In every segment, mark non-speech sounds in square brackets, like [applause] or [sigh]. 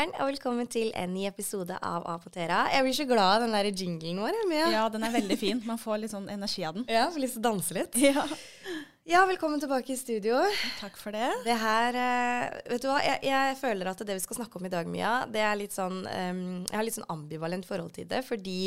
morgen, og velkommen til en ny episode av Apotera. Jeg blir så glad av den der jinglen vår. Mia. Ja, den er veldig fin. Man får litt sånn energi av den. Ja, får lyst til å danse litt. Ja. Ja, velkommen tilbake i studio. Takk for det. Det her eh, Vet du hva, jeg, jeg føler at det vi skal snakke om i dag, Mia, det er litt sånn um, Jeg har litt sånn ambivalent forhold til det, fordi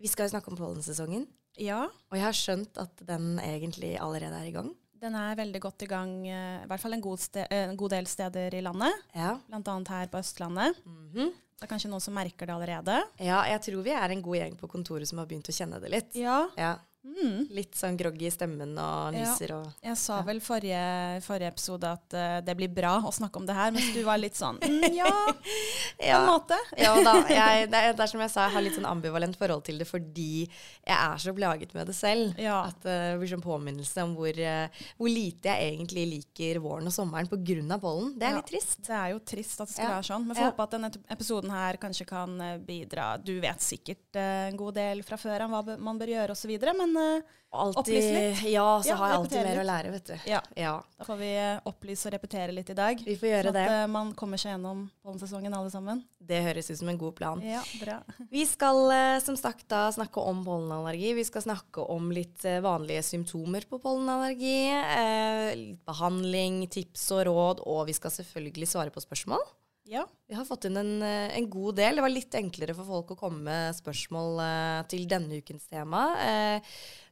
vi skal jo snakke om pollensesongen. Ja, Og jeg har skjønt at den egentlig allerede er i gang. Den er veldig godt i gang, eh, i hvert fall en god, ste eh, en god del steder i landet. Ja. Blant annet her på Østlandet. Mhm. Det er kanskje noen som merker det allerede. ja, jeg tror vi er en god gjeng på kontoret som har begynt å kjenne det litt. Ja. Ja. Mm. Litt sånn groggy i stemmen og Ja. nyser og Jeg sa vel forrige, forrige episode at uh, det blir bra å snakke om det her, mens du var litt sånn [laughs] mm, Ja, [laughs] på en måte. Ja da. [laughs] Jeg, det, er, det er som jeg sa, jeg har litt sånn ambivalent forhold til det fordi jeg er så plaget med det selv. Ja. At det det blir sånn påminnelse om hvor, uh, hvor lite jeg egentlig liker våren og sommeren pga. pollen. Det er Ja. litt trist. Det er jo trist at det skal Ja. være sånn. Men får Ja. håpe at denne episoden her kanskje kan eh, bidra. Du vet sikkert eh, en god del fra før om hva man bør gjøre osv., men eh, Alltid, litt. Ja, så Ja, har jeg alltid mer mer å lære, vet du. ja, Ja, da får vi eh, opplyse og repetere litt i dag. vi får gjøre Sånn det. at uh, man kommer seg gjennom pollensesongen alle sammen. Det høres ut som en god plan. Ja, bra. [laughs] Vi skal uh, som sagt da snakke om pollenallergi. Vi skal snakke om litt uh, vanlige symptomer på pollenallergi. eh, litt behandling, tips og råd, og vi skal selvfølgelig svare på spørsmål. Ja, Vi har fått inn en, eh, en god del. Det var litt enklere for folk å komme med spørsmål eh, til denne ukens tema. Eh,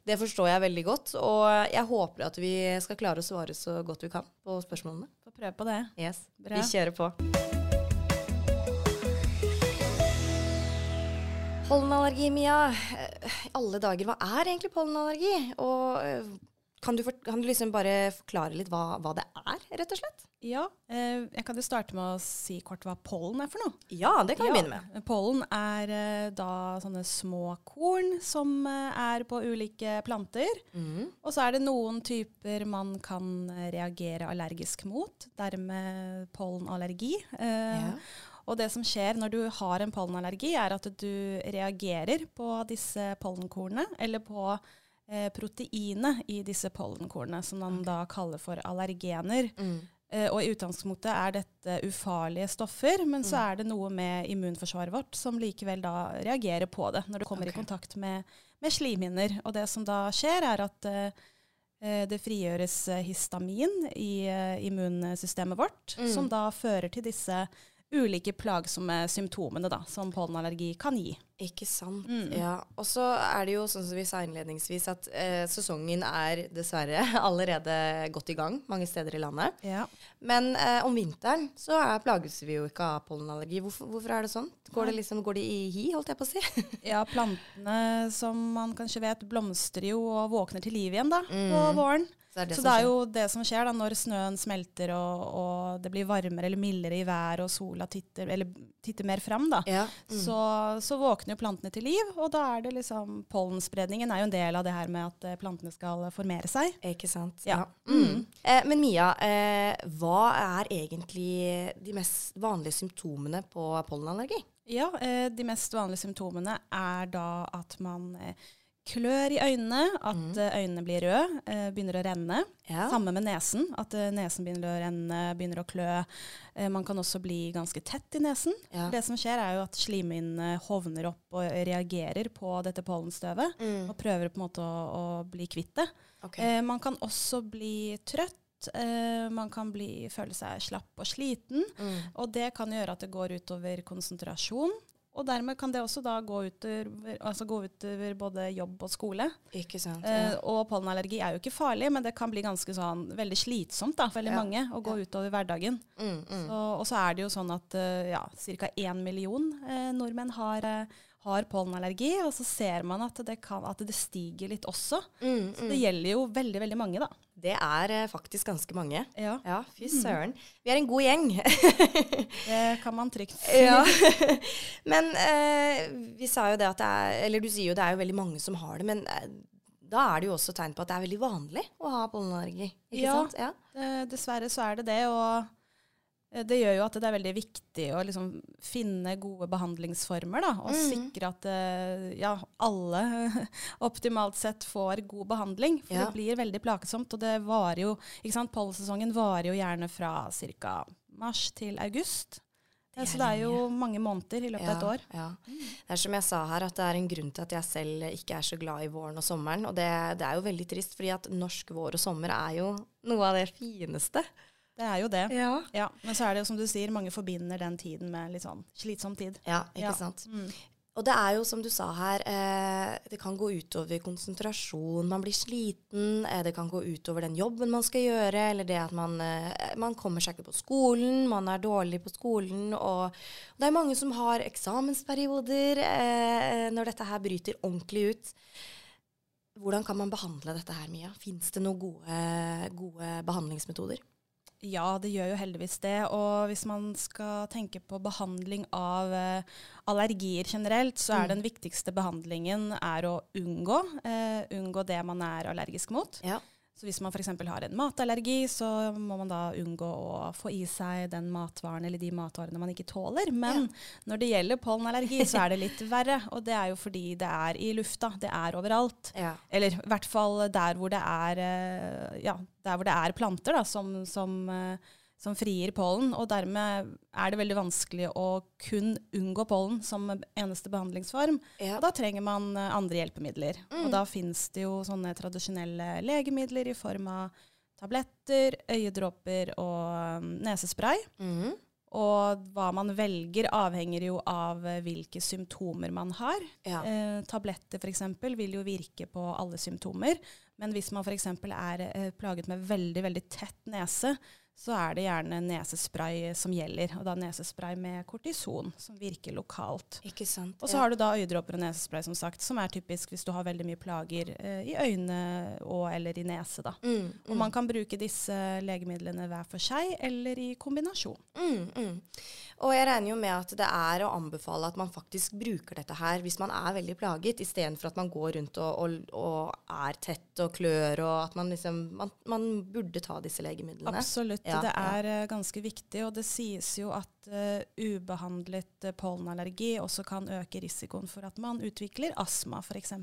det forstår jeg veldig godt, og jeg håper at vi skal klare å svare så godt vi kan på spørsmålene. får prøve på det. Yes, Bra. Vi kjører på. Pollenallergi, Mia. Alle dager, hva er egentlig pollenallergi? Og kan du, for, kan du liksom bare forklare litt hva, hva det er, rett og slett? Ja, eh, jeg kan jo starte med å si kort hva pollen er for noe. Ja, det kan vi Ja, begynne med. Pollen er eh, da sånne små korn som eh, er på ulike planter. Mm. Og så er det noen typer man kan eh, reagere allergisk mot, dermed pollenallergi. Eh, Ja. Og det som skjer når du har en pollenallergi, er at du reagerer på disse pollenkornene, eller på eh, proteinet i disse pollenkornene, som man da kaller for allergener. Mm. Eh, og i utgangspunktet er dette ufarlige stoffer, men så Mm. er det noe med immunforsvaret vårt som likevel da reagerer på det når det kommer okay. i kontakt med, med slimhinner. Og det som da skjer, er at eh, eh, det frigjøres histamin i eh, immunsystemet vårt, Mm. som da fører til disse ulike plagsomme symptomene da, som pollenallergi kan gi. Ikke sant. Mm. Ja. Og så er det jo sånn som vi sa innledningsvis, at eh, sesongen er dessverre [laughs] allerede godt i gang mange steder i landet. Ja. Men eh, om vinteren så er, plages vi jo ikke av pollenallergi. Hvorfor, hvorfor er det sånn? Går det, liksom, går det i hi, holdt jeg på å si? [laughs] Ja, plantene som man kanskje vet blomstrer jo og våkner til liv igjen da, på Mm. våren. Så, det Så det er jo det som skjer da, når snøen smelter og, og det blir varmere eller mildere i været og sola titter, eller titter mer fram, da. ja. mm. Så, så våkner jo plantene til liv, og da er det liksom Pollenspredningen er jo en del av det her med at eh, plantene skal formere seg. Ikke sant. Ja. Mm. Eh, men Mia, eh, hva er egentlig de mest vanlige symptomene på pollenallergi? Ja, eh, de mest vanlige symptomene er da at man eh, klør i øynene, at Mm. eh, øynene blir røde, eh, begynner å renne. Ja. Samme med nesen, at eh, nesen begynner å renne, begynner å klø. Man kan også bli ganske tett i nesen. Ja. Det som skjer er jo at slimhinnene hovner opp og reagerer på dette pollenstøvet, Mm. og prøver på en måte å, å bli kvitt det. Okay. Eh, man kan også bli trøtt, Uh, man kan bli, føle seg slapp og sliten, Mm. og det kan gjøre at det går utover konsentrasjon. Og dermed kan det også da gå utover, altså gå utover både jobb og skole. Ikke sant. Eh, og pollenallergi er jo ikke farlig, men det kan bli ganske sånn veldig slitsomt da, for veldig Ja. mange å gå Ja. utover hverdagen. Mm, mm. Så, og så er det jo sånn at eh, ja, ca. én million eh, nordmenn har, eh, har pollenallergi, og så ser man at det, kan, at det stiger litt også. Mm, Så mm. det gjelder jo veldig, veldig mange, da. Det er eh, faktisk ganske mange. Ja, Ja, fy Mm. søren. Vi er en god gjeng. [laughs] det kan man trygt si. ja. [laughs] Men eh, vi sa jo det at det er Eller du sier jo det er jo veldig mange som har det, men eh, da er det jo også tegn på at det er veldig vanlig å ha pollenallergi. Ikke Ja. sant? Ja. Eh, dessverre så er det det, og det gjør jo at det er veldig viktig å liksom finne gode behandlingsformer, da, og mm. sikre at eh, ja, alle [laughs] optimalt sett får god behandling. For Ja. det blir veldig plagsomt, og det varer jo ikke sant, Pollensesongen varer jo gjerne fra ca. mars til august. Det Så det er jo mange måneder i løpet av et år. Ja. Det er som jeg sa her, at det er en grunn til at jeg selv ikke er så glad i våren og sommeren. Og det, det er jo veldig trist, fordi at norsk vår og sommer er jo noe av det fineste. Det er jo det. Ja. Ja, Men så er det jo som du sier, mange forbinder den tiden med litt sånn slitsom tid. Ja, ikke Ja. sant. Mm. Og det er jo som du sa her, eh, det kan gå utover konsentrasjon. Man blir sliten. Eh, det kan gå utover den jobben man skal gjøre, eller det at man, eh, man kommer seg ikke på skolen, man er dårlig på skolen. Og det er mange som har eksamensperioder eh, når dette her bryter ordentlig ut. Hvordan kan man behandle dette her, Mia? Fins det noen gode, gode behandlingsmetoder? Ja, det gjør jo heldigvis det. Og hvis man skal tenke på behandling av eh, allergier generelt, så Mm. er den viktigste behandlingen er å unngå, eh, unngå det man er allergisk mot. Ja. Så hvis man f.eks. har en matallergi, så må man da unngå å få i seg den matvaren eller de matvarene man ikke tåler. Men når det gjelder pollenallergi, så er det litt verre. Og det er jo fordi det er i lufta. Det er overalt. Ja. Eller i hvert fall der hvor det er, eh, ja, der hvor det er planter da, som, som, eh, som frigir pollen. Og dermed er det veldig vanskelig å kun unngå pollen som eneste behandlingsform. Ja. Og da trenger man eh, andre hjelpemidler. Og da finnes det jo sånne tradisjonelle legemidler i form av tabletter, øyedråper og um, nesespray. Mm. Og hva man velger avhenger jo av hvilke symptomer man har. ja. Eh, tabletter f.eks. vil jo virke på alle symptomer. Men hvis man f.eks. er eh, plaget med veldig, veldig tett nese, så er det gjerne nesespray som gjelder. Og da nesespray med kortison, som virker lokalt. Ikke sant. Og så har du da øyedråper og nesespray, som sagt, som er typisk hvis du har veldig mye plager eh, i øynene og eller i nese. da. mm, Og man kan bruke disse legemidlene hver for seg eller i kombinasjon. Mm, mm. Og jeg regner jo med at det er å anbefale at man faktisk bruker dette her hvis man er veldig plaget, istedenfor at man går rundt og, og, og er tett og klør, og at man liksom Man, man burde ta disse legemidlene. Absolutt. Ja, det er ja. ganske viktig. Og det sies jo at uh, ubehandlet uh, pollenallergi også kan øke risikoen for at man utvikler astma, f.eks.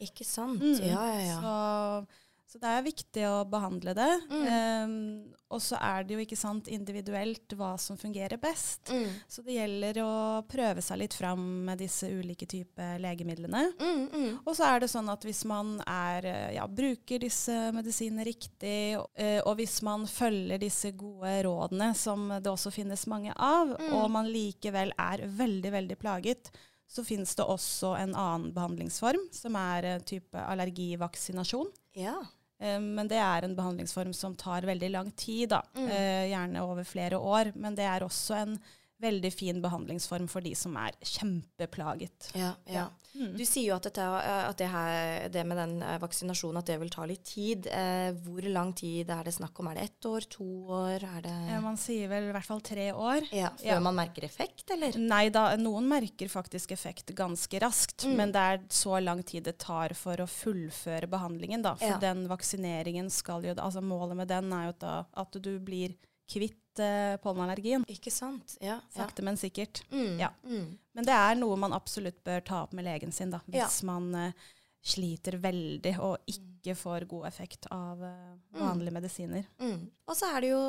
Ikke sant? Mm. Ja, ja, ja. Så, så det er viktig å behandle det. Mm. Um, og så er det jo ikke sant individuelt hva som fungerer best. Mm. Så det gjelder å prøve seg litt fram med disse ulike typer legemidlene. Mm, mm. Og så er det sånn at hvis man er, eh, ja, bruker disse medisinene riktig, uh, og hvis man følger disse gode rådene, som det også finnes mange av, Mm. og man likevel er veldig, veldig plaget, så finnes det også en annen behandlingsform, som er uh, type allergivaksinasjon. Ja. Eh, Men det er en behandlingsform som tar veldig lang tid, da. Mm. Eh, gjerne over flere år. Men det er også en veldig fin behandlingsform for de som er kjempeplaget. Ja, ja. Mm. Du sier jo at, dette, eh, at det, her, det med den eh, vaksinasjonen at det vil ta litt tid. Eh, hvor lang tid er det snakk om? Er det ett år, to år? Det Eh, Man sier vel i hvert fall tre år. ja, Før ja. man merker effekt, eller? Nei da, noen merker faktisk effekt ganske raskt, Mm. men det er så lang tid det tar for å fullføre behandlingen, da. For Ja. den vaksineringen skal jo Altså målet med den er jo da at du blir kvitt uh, pollenallergien. Ikke sant? Ja. ja. Sakte, men sikkert. Mm, Ja. Mm. Men det er noe man absolutt bør ta opp med legen sin, da. Ja. Hvis man uh, sliter veldig og ikke får god effekt av uh, vanlige medisiner. Mm. Og så er det jo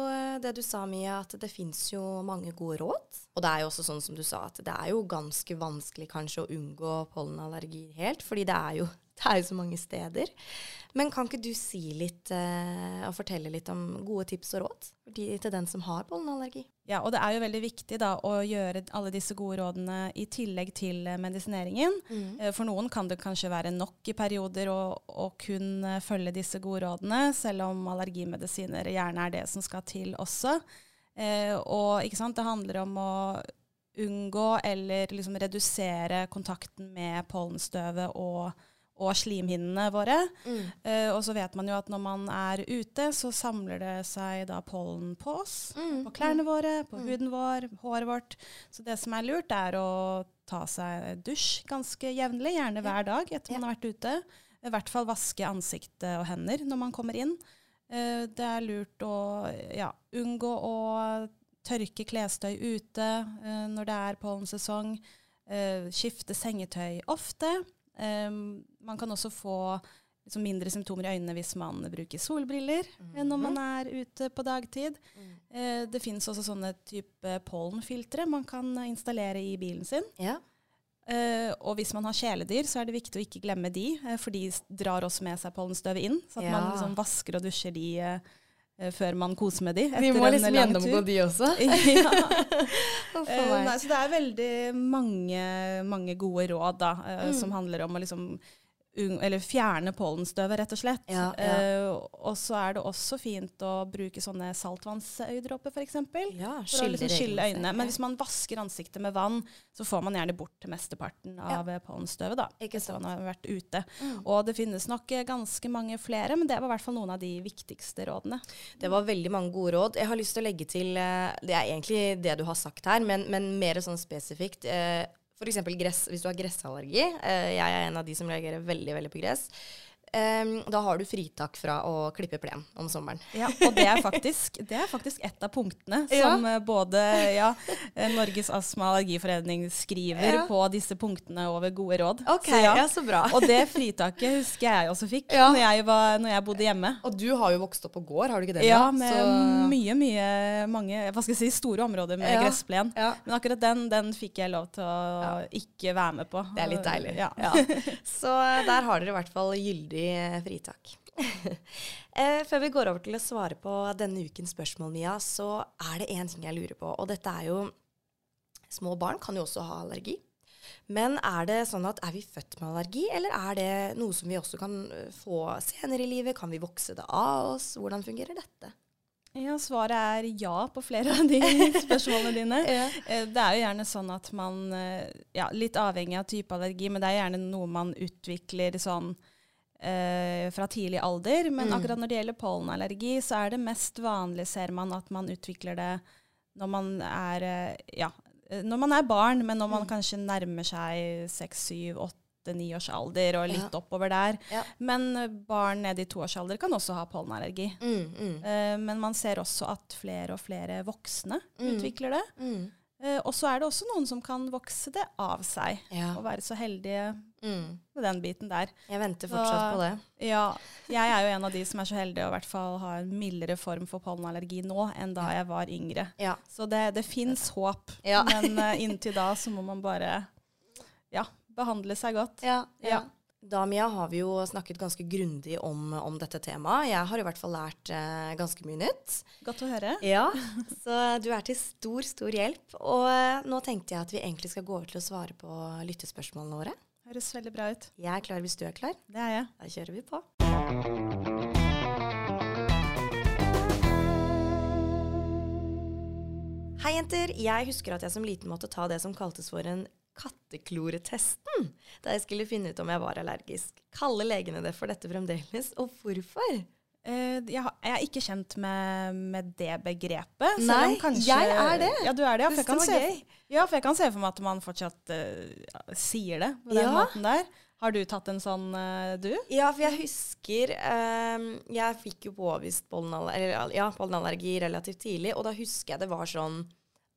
det du sa, Mia, at det fins jo mange gode råd. Og det er jo også sånn som du sa, at det er jo ganske vanskelig kanskje å unngå pollenallergi helt, fordi det er jo, det er jo så mange steder. Men kan ikke du si litt eh, og fortelle litt om gode tips og råd de, til den som har pollenallergi? Ja, og det er jo veldig viktig da å gjøre alle disse gode rådene i tillegg til eh, medisineringen. Mm. For noen kan det kanskje være nok i perioder å, å kun eh, følge disse gode rådene, selv om allergimedisiner gjerne er det som skal til også. Eh, og ikke sant, det handler om å unngå eller liksom redusere kontakten med pollenstøvet og, og slimhinnene våre. Mm. Uh, og så vet man jo at når man er ute, så samler det seg da pollen på oss. Mm. På klærne våre, på huden vår, håret vårt. Så det som er lurt, er å ta seg dusj ganske jevnlig, gjerne hver dag etter man har vært ute. I hvert fall vaske ansiktet og hender når man kommer inn. Uh, det er lurt å ja, unngå å tørke klesstøy ute uh, når det er pollensesong. Skifte sengetøy ofte. Um, man kan også få liksom mindre symptomer i øynene hvis man bruker solbriller enn når man er ute på dagtid. Eh, det finnes også sånne type pollenfiltre man kan installere i bilen sin. Ja. Uh, og hvis man har kjæledyr, så er det viktig å ikke glemme de, uh, for de drar også med seg pollenstøvet inn. Så at Ja. man liksom vasker og dusjer de før man koser med de. Vi må liksom gjennomgå de også. [laughs] [laughs] ja. Eh, nei, så det er veldig mange, mange gode råd da, eh, Mm. som handler om å liksom eller fjerne pollenstøvet, rett og slett. Ja, ja. Uh, og så er det også fint å bruke sånne saltvannsøyedråper, f.eks. Ja, For å liksom skylle øynene. Men hvis man vasker ansiktet med vann, så får man gjerne bort mesteparten av ja. pollenstøvet. da, Ikke sant. man har vært ute. Mm. Og det finnes nok eh, ganske mange flere, men det var i hvert fall noen av de viktigste rådene. Det var veldig mange gode råd. Jeg har lyst til å legge til eh, Det er egentlig det du har sagt her, men, men mer sånn spesifikt. Eh, F.eks. gress. Hvis du har gressallergi. eh, Jeg er en av de som reagerer veldig, veldig på gress. Em, da har du fritak fra å klippe plen om sommeren. Ja, og det er faktisk, det er faktisk et av punktene [laughs] som ja. både ja, eh, Norges astma- og allergiforening skriver Ja. på disse punktene over gode råd. Ok, Så ja. så bra. [laughs] Og det fritaket husker jeg også fikk Ja. når, jeg var, når jeg bodde hjemme. Og du har jo vokst opp på gård, har du ikke det? Ja, med Så- mye, mye mange, hva skal jeg si, store områder med gressplen. Men akkurat den, den fikk jeg lov til å ikke være med på. Det er litt deilig. Ja. Ja. [laughs] Så eh, der har dere i hvert fall gyldig eh, fritak. [laughs] eh, før vi går over til å svare på denne ukens spørsmål, Mia, så er det én ting jeg lurer på. Og dette er jo Små barn kan jo også ha allergi. Men er det sånn at er vi født med allergi, eller er det noe som vi også kan eh, få senere i livet? Kan vi vokse det av oss? Hvordan fungerer dette? Ja, svaret er ja på flere av de [laughs] spørsmålene dine. Ja. Det er jo gjerne sånn at man Ja, litt avhengig av type allergi, men det er gjerne noe man utvikler sånn eh, fra tidlig alder. Men Mm. akkurat når det gjelder pollenallergi, så er det mest vanlig, ser man, at man utvikler det når man er eh, Ja, eh, når man er barn, men når man Mm. kanskje nærmer seg seks, syv, åtte, ni års alder og litt Ja. oppover der. Ja. Men eh, barn nede i toårsalder kan også ha pollenallergi. Mm, mm, Uh, men man ser også at flere og flere voksne Mm. utvikler det. mm. Eh, og så er det også noen som kan vokse det av seg, Ja. og være så heldige Mm. med den biten der. Jeg venter fortsatt Så- på det. Ja, jeg er jo en av de som er så heldige å i hvert fall ha en mildere form for pollenallergi nå enn da jeg var yngre. Ja. Så det, det fins håp, Ja. men uh, [laughs] inntil da så må man bare ja, behandle seg godt. Ja, Ja. Da, Mia, har vi jo snakket ganske grundig om, om dette temaet. Jeg har i hvert fall lært eh, ganske mye nytt. Godt å høre. Ja, [laughs] Så du er til stor, stor hjelp. Og eh, nå tenkte jeg at vi egentlig skal gå over til å svare på lyttespørsmålene våre. Høres veldig bra ut. Jeg er klar hvis du er klar. Det er jeg. Da kjører vi på. Hei, jenter. Jeg husker at jeg som liten måtte ta det som kaltes for en kattekloretesten da jeg skulle finne ut om jeg var allergisk. Kaller legene det for dette fremdeles, og hvorfor? Eh, jeg, er ikke kjent med, med det begrepet. Nei, kanskje- jeg er det. Ja, du er det. Ja, for, jeg kan se, ja, for jeg kan se for meg at man fortsatt uh, sier det på den Ja. måten der. Har du tatt en sånn, uh, du? Ja, for jeg husker um, Jeg fikk jo påvist pollenallergi, ja, pollenallergi relativt tidlig, og da husker jeg det var sånn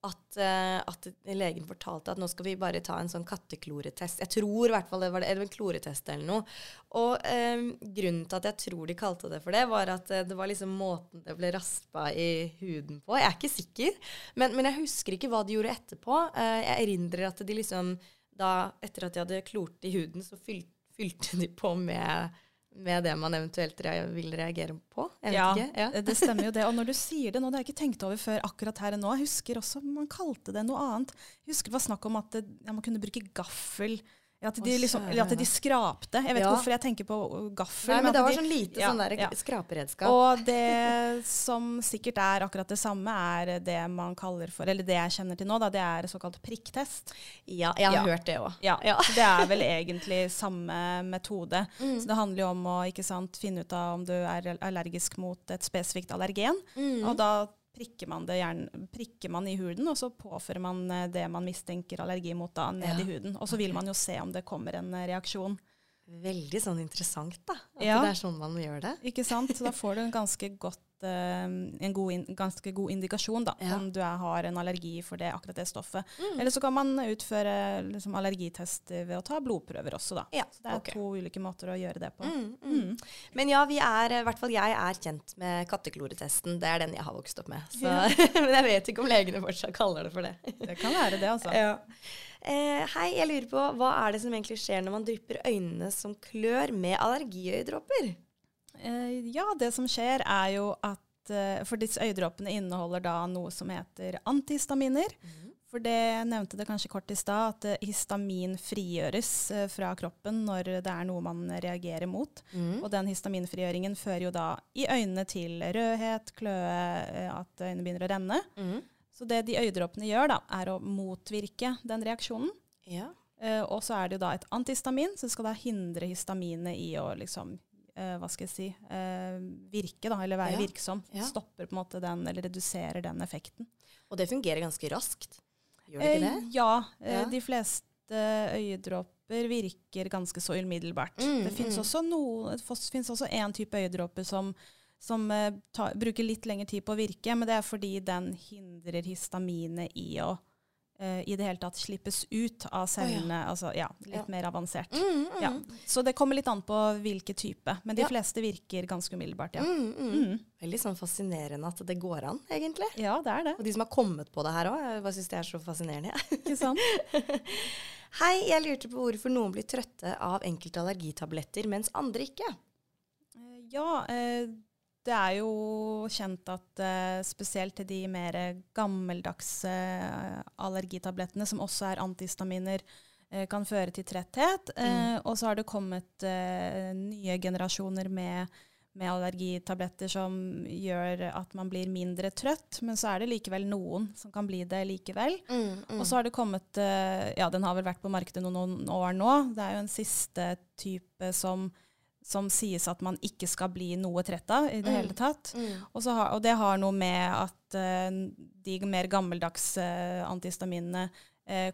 at, eh, at legen fortalte at nå skal vi bare ta en sånn kattekloretest. Jeg tror i hvert fall det var det, eller en kloretest eller noe. Og ehm, grunnen til at jeg tror de kalte det for det, var at eh, det var liksom måten det ble raspa i huden på. Jeg er ikke sikker, men, men jeg husker ikke hva de gjorde etterpå. Eh, jeg erindrer at de liksom da, etter at de hadde klort i huden, så fyl, fylte de på med, med det man eventuelt vil reagere på. Ja. Ja. det stemmer jo det. Og når du [laughs] sier det nå, det har jeg ikke tenkt over før akkurat her og nå. Jeg husker også man kalte det noe annet. Jeg husker det var snakk om at det, ja, man kunne bruke gaffel. Ja, at, de liksom, eller at de skrapte. Jeg vet Ja. ikke hvorfor jeg tenker på gaffel. Nei, men men det var de- sånn lite ja, sånn der ja. skraperedskap. Og det som sikkert er akkurat det samme, er det man kaller for, eller det jeg kjenner til nå, da, det er såkalt prikktest. ja, jeg har Ja. hørt det òg. Ja, Ja. Det er vel egentlig samme metode. [laughs] Mm. Så det handler jo om å ikke sant, finne ut av om du er allergisk mot et spesifikt allergen. Mm. Og da prikker man, det gjerne, prikker man i huden, og så påfører man eh, det man mistenker allergi mot da, ned Ja. i huden. Og så vil man jo se om det kommer en eh, reaksjon. Veldig sånn interessant, da. At Ja. det er sånn man gjør det. Ikke sant? Så da får du en ganske, godt, uh, en god in ganske god indikasjon da, Ja. om du er, har en allergi for det, akkurat det stoffet. Mm. Eller så kan man utføre liksom, allergitester ved å ta blodprøver også. Da. Ja, Så det er okay. to ulike måter å gjøre det på. Mm, mm. Mm. Men ja, vi er, i hvert fall jeg er kjent med kattekloretesten. Det er den jeg har vokst opp med. Så, [laughs] men jeg vet ikke om legene fortsatt kaller det for det. Det kan være det, altså. Ja. Eh, hei, jeg lurer på, hva er det som egentlig skjer når man drypper øynene som klør med allergiøyedråper? Eh, ja, det som skjer er jo at eh, For disse øyedråpene inneholder da noe som heter antihistaminer. For det nevnte det kanskje kort i stad, at eh, histamin frigjøres eh, fra kroppen når det er noe man reagerer mot. Mm. Og den histaminfrigjøringen fører jo da i øynene til rødhet, kløe, at øynene begynner å renne. Mm. Så det de øyedråpene gjør, da, er å motvirke den reaksjonen. Ja. Eh, og så er det jo da et antihistamin, som skal da hindre histaminet i å liksom eh, hva skal jeg si eh, virke, da, eller være Ja, virksom. ja. Stopper på en måte den, eller reduserer den effekten. Og det fungerer ganske raskt. Gjør det ikke Eh, det? ja, eh, de fleste øyedråper virker ganske så umiddelbart. Mm, det fins mm. også en type øyedråper som, som eh, ta, bruker litt lengre tid på å virke, men det er fordi den hindrer histaminet i å uh, i det hele tatt slippes ut av cellene. Altså, ja, litt Ja. mer avansert. Mm, mm. Ja. Så det kommer litt an på hvilken type, men de Ja. fleste virker ganske umiddelbart, ja. Mm, mm. Mm. Veldig sånn fascinerende at det går an, egentlig. Ja, det er det. Og de som har kommet på det her òg, jeg bare syns det er så fascinerende. jeg. Ikke sant? [laughs] Hei, jeg lurte på hvorfor noen blir trøtte av enkelte allergitabletter, mens andre ikke. Eh, Ja, eh, det er jo kjent at uh, spesielt til de mer gammeldagse eh, allergitablettene, som også er antihistaminer, uh, kan føre til tretthet. Eh, og så har det kommet nye generasjoner med, med allergitabletter som gjør at man blir mindre trøtt, men så er det likevel noen som kan bli det likevel. Mm, Og så har det kommet Ja, den har vel vært på markedet noen, noen år nå. Det er jo en siste type som, som sies at man ikke skal bli noe trett av i det Mm. hele tatt. mm. Og, så har, og det har noe med at uh, de mer gammeldagse uh, antihistaminene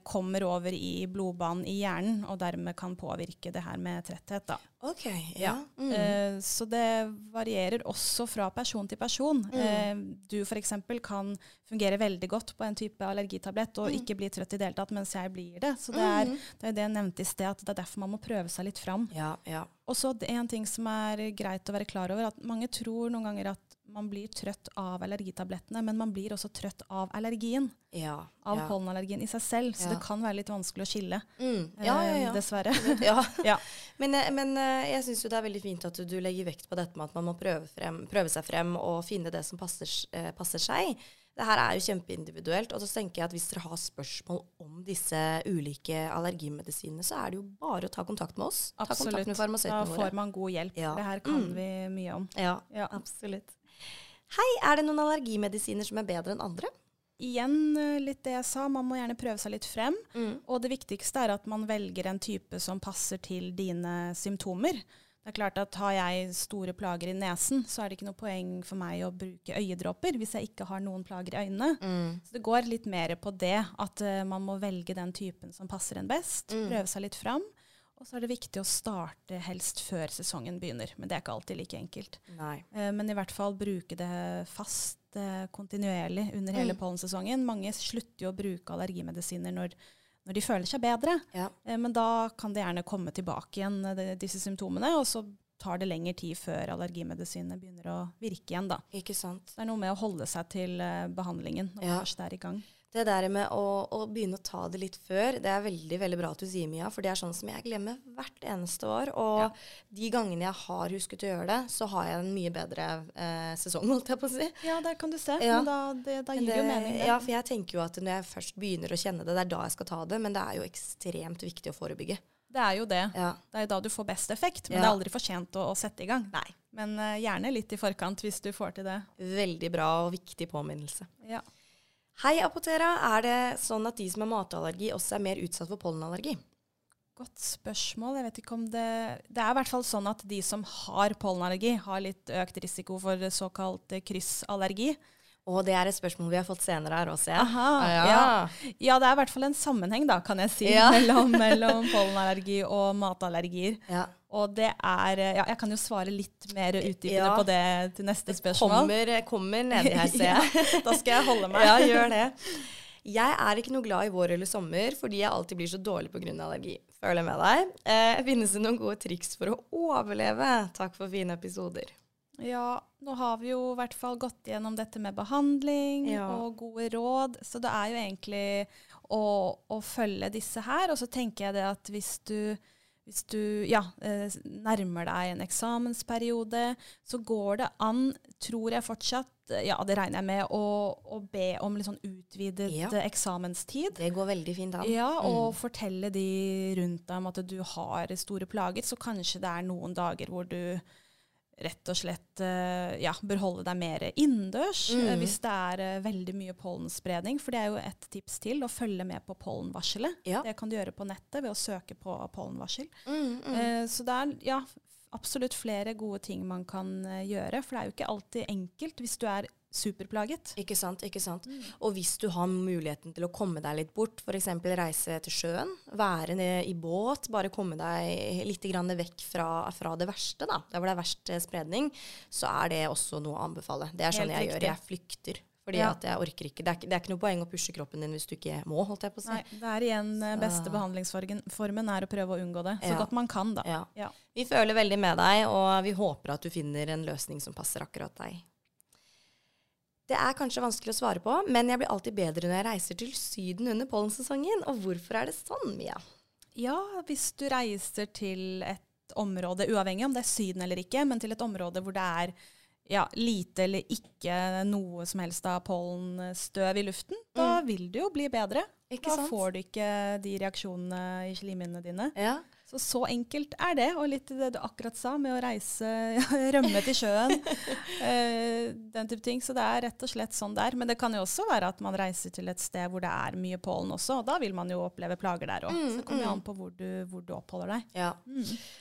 kommer over i blodbanen i hjernen, og dermed kan påvirke det her med tretthet. da. OK. Ja. Mm. Eh, så det varierer også fra person til person. Mm. Eh, du f.eks. kan fungere veldig godt på en type allergitablett og Mm. ikke bli trøtt i det hele tatt, mens jeg blir det. Så det er, Mm. det er det jeg nevnte i sted, at det er derfor man må prøve seg litt fram. Ja, ja. Og så en ting som er greit å være klar over, at mange tror noen ganger at man blir trøtt av allergitablettene, men man blir også trøtt av allergien. Ja. Av ja. pollenallergien i seg selv. Så Ja. det kan være litt vanskelig å skille, Mm. Ja, ja, eh, ja. dessverre. [laughs] ja. [laughs] Ja. Men, eh, men eh, jeg syns jo det er veldig fint at du, legger vekt på dette med at man må prøve, frem, prøve seg frem og finne det som passer, passer seg. Det her er jo kjempeindividuelt. Og så tenker jeg at hvis dere har spørsmål om disse ulike allergimedisinene, så er det jo bare å ta kontakt med oss. Ta kontakt Absolutt. våre. Da får man god hjelp. Ja. Det her kan Mm. vi mye om. Ja, Ja. absolutt. Hei, er det noen allergimedisiner som er bedre enn andre? Igjen eh, litt det jeg sa, man må gjerne prøve seg litt frem. Mm. Og det viktigste er at man velger en type som passer til dine symptomer. Det er klart at Har jeg store plager i nesen, så er det ikke noe poeng for meg å bruke øyedråper hvis jeg ikke har noen plager i øynene. Mm. Så det går litt mer på det, at uh, man må velge den typen som passer en best. Mm. Prøve seg litt fram. Og så er det viktig å starte helst før sesongen begynner. Men det er ikke alltid like enkelt. Eh, Men i hvert fall bruke det fast, eh, kontinuerlig under hele Mm. pollensesongen. Mange slutter jo å bruke allergimedisiner når, når de føler seg bedre. Ja. Eh, Men da kan det gjerne komme tilbake igjen, eh, de- disse symptomene. Og så tar det lengre tid før allergimedisinene begynner å virke igjen. da. Ikke sant. Så det er noe med å holde seg til eh, behandlingen når Ja. man først er i gang. Det der med å, å begynne å ta det litt før, det er veldig veldig bra at du sier, Mia. For det er sånn som jeg glemmer hvert eneste år. Og Ja. de gangene jeg har husket å gjøre det, så har jeg en mye bedre eh, sesong, holdt jeg på å si. Ja, der kan du se. Ja. Men da, det, da gir det jo mening. Det. Ja, for jeg tenker jo at når jeg først begynner å kjenne det, det er da jeg skal ta det. Men det er jo ekstremt viktig å forebygge. det er jo det. Ja. Det er jo da du får best effekt. Men det er aldri for sent å, å sette i gang. Nei. Men uh, gjerne litt i forkant hvis du får til det. Veldig bra og viktig påminnelse. Ja. Hei, Apotera. Er det sånn at de som har matallergi, også er mer utsatt for pollenallergi? Godt spørsmål. Jeg vet ikke om det Det er i hvert fall sånn at de som har pollenallergi, har litt økt risiko for såkalt eh, kryssallergi. Og det er et spørsmål vi har fått senere her også, ja. Aha, ja. ja. Ja, det er i hvert fall en sammenheng, da, kan jeg si, Ja. mellom, mellom [laughs] pollenallergi og matallergier. ja. Og det er Ja, jeg kan jo svare litt mer utdypende Ja. på det til neste spørsmål. Kommer, kommer nedi her, ser [laughs] jeg. Da skal jeg holde meg. Ja, gjør det. Jeg er ikke noe glad i vår eller sommer fordi jeg alltid blir så dårlig pga. allergi. Føler med deg. Eh, finnes det noen gode triks for å overleve? Takk for fine episoder. Ja, nå har vi jo i hvert fall gått gjennom dette med behandling Ja. og gode råd, så det er jo egentlig å, å følge disse her. Og så tenker jeg det at hvis du, hvis du ja, eh, nærmer deg en eksamensperiode, så går det an, tror jeg fortsatt, eh, ja det regner jeg med, å, å be om litt sånn utvidet Ja. eh, eksamenstid. Det går veldig fint an. Ja, og Mm. fortelle de rundt deg om at du har store plager, så kanskje det er noen dager hvor du rett og slett eh, ja, bør holde deg mer innendørs Mm. eh, hvis det er eh, veldig mye pollenspredning. For det er jo et tips til, å følge med på pollenvarselet. Ja. Det kan du gjøre på nettet ved å søke på pollenvarsel. Mm, mm. Så det er ja, absolutt flere gode ting man kan gjøre, for det er jo ikke alltid enkelt hvis du er superplaget. Ikke sant, ikke sant. Og hvis du har muligheten til å komme deg litt bort, f.eks. reise til sjøen, være i båt, bare komme deg litt grann vekk fra, fra det verste, da, der hvor det er verst eh, spredning, så er det også noe å anbefale. Det er sånn Helt jeg gjør. Jeg flykter. Fordi Ja. at jeg orker ikke. Det er, det er ikke noe poeng å pushe kroppen din hvis du ikke må, holdt jeg på å si. Nei, det er igjen eh, beste behandlingsformen er å prøve å unngå det, så Ja. godt man kan, da. Ja. Ja. Vi føler veldig med deg, og vi håper at du finner en løsning som passer akkurat deg. Det er kanskje vanskelig å svare på, men jeg blir alltid bedre når jeg reiser til Syden under pollensesongen. Og hvorfor er det sånn, Mia? Ja, hvis du reiser til et område, uavhengig om det er Syden eller ikke, men til et område hvor det er ja, lite eller ikke noe som helst av pollenstøv i luften, da vil det jo bli bedre. Mm. Ikke da sant? får du ikke de reaksjonene i slimhinnene dine. Ja. Så så enkelt er det. Og litt det du akkurat sa med å reise, [laughs] rømme til sjøen. uh, [laughs] den type ting. Så det er rett og slett sånn der. Men det kan jo også være at man reiser til et sted hvor det er mye pollen også. Og da vil man jo oppleve plager der òg. Mm, så det kommer mm. an på hvor du, hvor du oppholder deg. ja.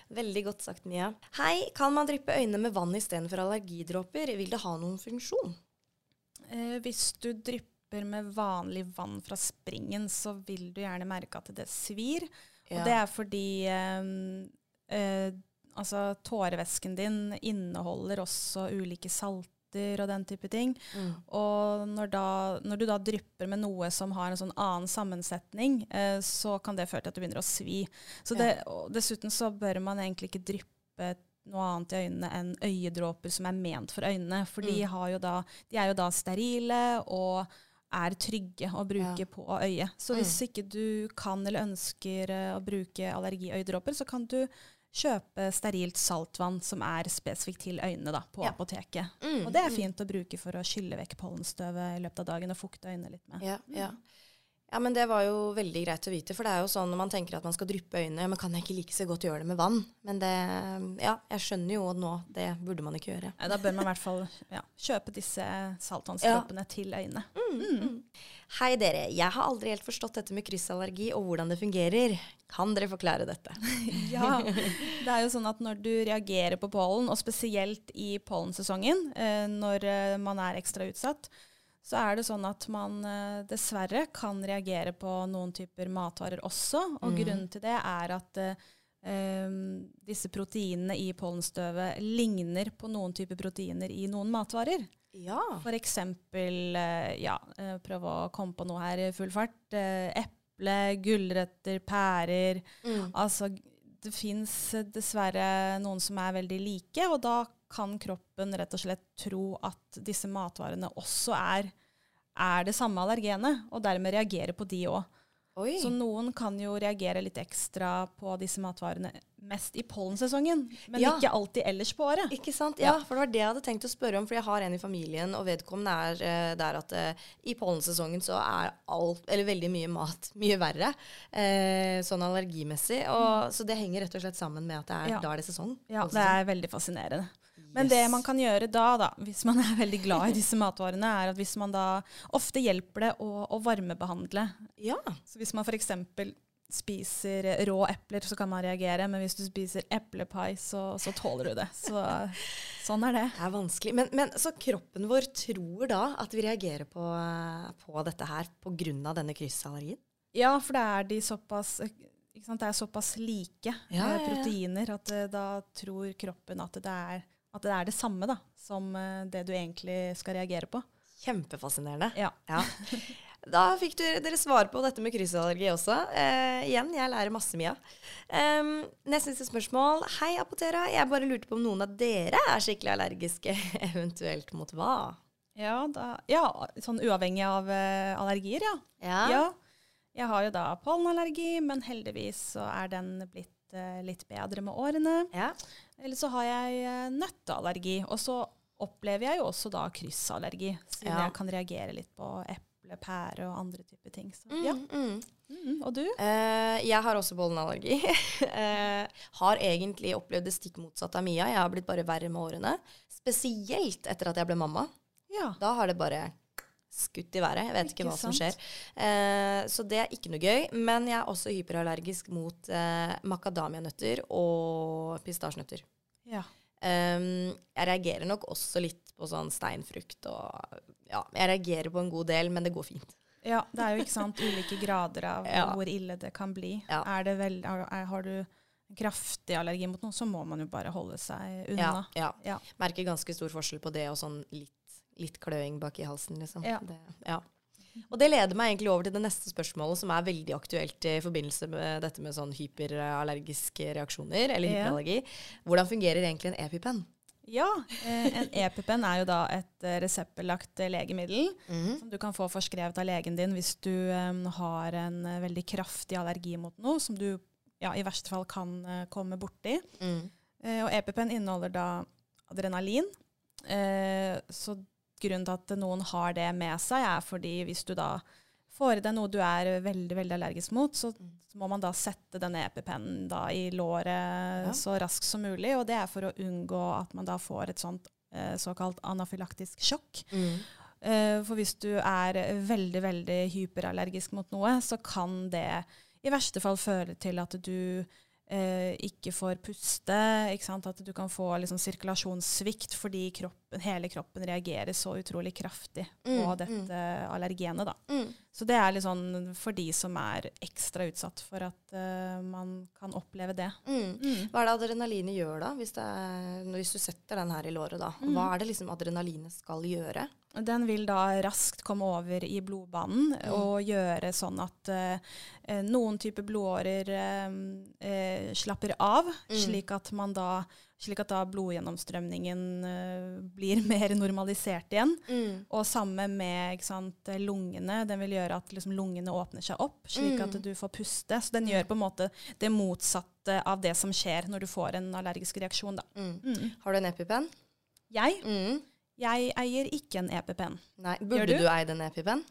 Veldig godt sagt, Mia. Hei, kan man dryppe øynene med vann istedenfor allergidråper? Vil det ha noen funksjon? Eh, hvis du drypper med vanlig vann fra springen, så vil du gjerne merke at det svir. Og det er fordi eh, eh, altså, tårevæsken din inneholder også ulike salter og den type ting. mm. Og når, da, når du da drypper med noe som har en sånn annen sammensetning, eh, så kan det føre til at du begynner å svi. Så det, og dessuten så bør man egentlig ikke dryppe noe annet i øynene enn øyedråper som er ment for øynene. For de, Mm. har jo da, de er jo da sterile og er trygge å bruke Ja. på øyet. Så hvis Mm. ikke du kan eller ønsker eh, å bruke allergiøyedråper, så kan du kjøpe sterilt saltvann som er spesifikt til øynene da, på Ja. apoteket. Mm, Og det er mm. fint å bruke for å skylle vekk pollenstøvet i løpet av dagen og fukte øynene litt med. Ja, ja. Ja, men det var jo veldig greit å vite. For det er jo sånn når man tenker at man skal dryppe øynene, ja, men kan jeg ikke like så godt gjøre det med vann? Men det Ja, jeg skjønner jo nå, det burde man ikke gjøre. Ja, Da bør man i hvert fall ja, kjøpe disse saltvannsdråpene til øynene. Hei dere, jeg har aldri helt forstått dette med kryssallergi og hvordan det fungerer. Kan dere forklare dette? [laughs] Ja, det er jo sånn at når du reagerer på pollen, og spesielt i pollensesongen, eh, når eh, man er ekstra utsatt, så er det sånn at man eh, dessverre kan reagere på noen typer matvarer også. Og grunnen til det er at eh, disse proteinene i pollenstøvet ligner på noen typer proteiner i noen matvarer. Ja. For eksempel, eh, ja, eh, prøv å komme på noe her i full fart. Eple, gulrøtter, pærer. Mm. Altså, det fins dessverre noen som er veldig like, og da kan kroppen rett og slett tro at disse matvarene også er, er det samme allergenet, og dermed reagere på de òg. Så noen kan jo reagere litt ekstra på disse matvarene mest i pollensesongen, men Ja. ikke alltid ellers på året. Ikke sant? Ja, for det var det jeg hadde tenkt å spørre om. For jeg har en i familien, og vedkommende er eh, der at eh, i pollensesongen så er alt, eller veldig mye mat [laughs] mye verre. Eh, sånn allergimessig. Og, Så det henger rett og slett sammen med at det er, Ja. da er det sesong. Ja, det er veldig fascinerende. Men det man kan gjøre da, da, hvis man er veldig glad i disse matvarene, er at hvis man da Ofte hjelper det å, å varmebehandle. Ja. Så hvis man f.eks. spiser rå epler, så kan man reagere, men hvis du spiser eplepai, så, så tåler du det. Så, [laughs] sånn er det. Det er vanskelig. Men, men så kroppen vår tror da at vi reagerer på, på dette her pga. denne kryssallergien? Ja, for da er de såpass ikke sant, det er såpass like Ja, ja, eh, ja. proteiner at eh, da tror kroppen at det er, at det, er det samme da, som eh, det du egentlig skal reagere på. Kjempefascinerende. Ja. Ja. Da fikk du, dere svar på dette med kryssallergi også. Eh, igjen, jeg lærer masse, Mia. Um, neste siste spørsmål. Hei, Apotera. Jeg bare lurte på om noen av dere er skikkelig allergiske, [laughs] eventuelt mot hva? Ja, da, ja, sånn uavhengig av uh, allergier, ja. Ja. Ja, jeg har jo da pollenallergi, men heldigvis så er den blitt uh, litt bedre med årene. Ja. Eller så har jeg eh, nøtteallergi, og så opplever jeg jo også da kryssallergi, siden Ja. jeg kan reagere litt på eple, pære og andre typer ting. Så, Mm, ja. mm. Mm, og du? Uh, jeg har også bollenallergi. uh, [laughs] har egentlig opplevd det stikk motsatte av Mia. Jeg har blitt bare verre med årene. Spesielt etter at jeg ble mamma. Ja. Da har det bare skutt i været. Jeg vet ikke, Ikke hva som skjer. Eh, så det er ikke noe gøy. Men jeg er også hyperallergisk mot eh, makadamianøtter og pistasjenøtter. ja. Um, jeg reagerer nok også litt på sånn steinfrukt og Ja, jeg reagerer på en god del, men det går fint. Ja, det er jo ikke sant ulike grader av [laughs] Ja. hvor ille det kan bli. Ja. Er det vel, er, er, har du kraftig allergi mot noe, så må man jo bare holde seg unna. ja. Ja. Merker ganske stor forskjell på det og sånn litt, litt kløing bak i halsen, liksom. Ja. Det, ja. Og det leder meg egentlig over til det neste spørsmålet, som er veldig aktuelt i forbindelse med dette med sånn hyperallergiske reaksjoner, eller hyperallergi. Hvordan fungerer egentlig en EpiPen? Ja, eh, en EpiPen er jo da et reseppelagt reseptbelagt eh, legemiddel Mhm. som du kan få forskrevet av legen din hvis du um, har en eh, veldig kraftig allergi mot noe som du ja, i verste fall kan uh, komme borti. Mm. Uh, og EpiPen inneholder da adrenalin. Uh, så grunnen til at noen har det med seg, er fordi hvis du da får i deg noe du er veldig veldig allergisk mot, så, Mm. må man da sette denne EpiPennen da i låret Ja. så raskt som mulig. Og det er for å unngå at man da får et sånt eh, såkalt anafylaktisk sjokk. Mm. Eh, for hvis du er veldig, veldig hyperallergisk mot noe, så kan det i verste fall føre til at du eh, ikke får puste. Ikke sant? At du kan få liksom, sirkulasjonssvikt fordi kroppen, hele kroppen reagerer så utrolig kraftig på Mm, dette allergenet. Da. Mm. Så det er litt sånn for de som er ekstra utsatt for at uh, man kan oppleve det. Mm. Mm. Hva er det adrenalinet gjør da, hvis, det er, hvis du setter den her i låret? da? Mm. Hva er det liksom adrenalinet skal gjøre? Den vil da raskt komme over i blodbanen Mm. og gjøre sånn at eh, eh, noen typer blodårer eh, eh, slapper av, Mm. slik at man da slik at da blodgjennomstrømningen eh, blir [laughs] mer normalisert igjen. Mm. Og samme med sant, lungene. Den vil gjøre at liksom, lungene åpner seg opp, slik Mm. at du får puste. Så den gjør på en måte det motsatte av det som skjer når du får en allergisk reaksjon. Mm. Mm. Har du en EpiPen? Jeg, Mm. Jeg eier ikke en EpiPen. Nei. Burde du? du eid en EpiPen?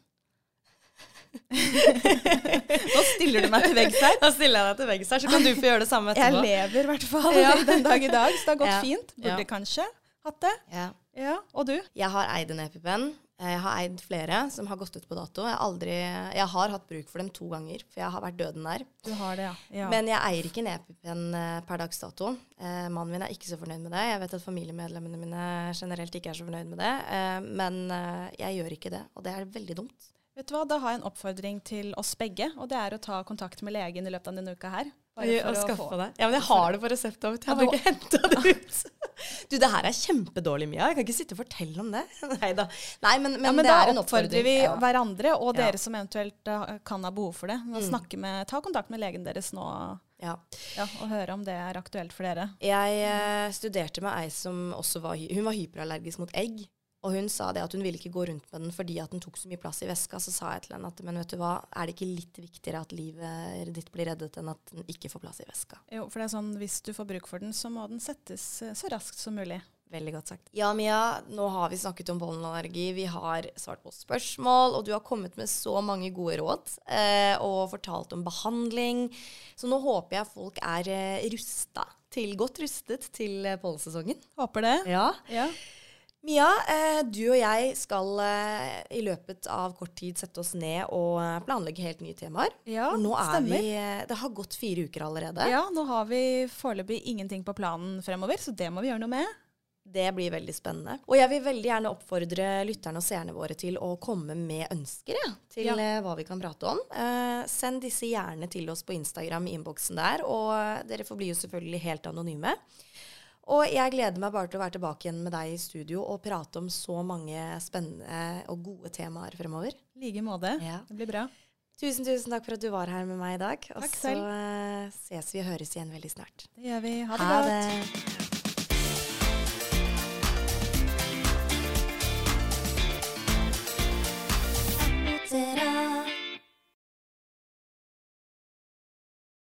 Nå stiller du meg til veggs her. [laughs] Da stiller jeg deg til veggs her, så kan du få gjøre det samme Jeg lever i hvert fall Ja. [laughs] den dag i dag, så det har gått Ja. fint. Burde Ja. kanskje hatt det. Ja. Ja, Og du? Jeg har eid en EpiPen. Jeg har eid flere som har gått ut på dato. Jeg aldri, jeg har hatt bruk for dem to ganger, for jeg har vært døden nær. Du har det, ja. ja. Men jeg eier ikke en EpiPen eh, per dags dato. Eh, mannen min er ikke så fornøyd med det. Jeg vet at familiemedlemmene mine generelt ikke er så fornøyd med det. Eh, men eh, jeg gjør ikke det, og det er veldig dumt. Vet du hva, Da har jeg en oppfordring til oss begge, og det er å ta kontakt med legen i løpet av denne uka her. Bare for å få det. Ja, men jeg har det på resept. Jeg Ja, har ikke henta det ut. [laughs] Du, det her er kjempedårlig, Mia. Jeg kan ikke sitte og fortelle om det. [laughs] Nei da. Nei, men, men, ja, men det da er en oppfordrer vi Ja. hverandre, og Ja. dere som eventuelt eh, kan ha behov for det. Mm. med, ta kontakt med legen deres nå Ja. ja, og høre om det er aktuelt for dere. Jeg eh, studerte med ei som også var, hun var hyperallergisk mot egg. Og hun sa det at hun ville ikke gå rundt med den fordi at den tok så mye plass i veska. Så sa jeg til henne at men vet du hva, er det ikke litt viktigere at livet ditt blir reddet enn at den ikke får plass i veska? Jo, for det er sånn, Hvis du får bruk for den, så må den settes eh, så raskt som mulig. Veldig godt sagt. Ja, Mia, nå har vi snakket om pollenallergi. Vi har svart på spørsmål, og du har kommet med så mange gode råd eh, og fortalt om behandling. Så nå håper jeg folk er eh, rusta til, godt rustet til eh, pollensesongen. Håper det. Ja. Ja. Mia, eh, du og jeg skal eh, i løpet av kort tid sette oss ned og eh, planlegge helt nye temaer. Ja, For nå er stemmer. vi Det har gått fire uker allerede. Ja, nå har vi foreløpig ingenting på planen fremover, så det må vi gjøre noe med. Det blir veldig spennende. Og jeg vil veldig gjerne oppfordre lytterne og seerne våre til å komme med ønsker ja, til Ja. hva vi kan prate om. Eh, send disse gjerne til oss på Instagram i innboksen der, og dere forblir jo selvfølgelig helt anonyme. Og jeg gleder meg bare til å være tilbake igjen med deg i studio og prate om så mange spennende og gode temaer fremover. I like måte. Ja. Det blir bra. Tusen, tusen takk for at du var her med meg i dag. Og Takk så selv. så ses vi og høres igjen veldig snart. Det gjør vi. Ha det Ha godt. det.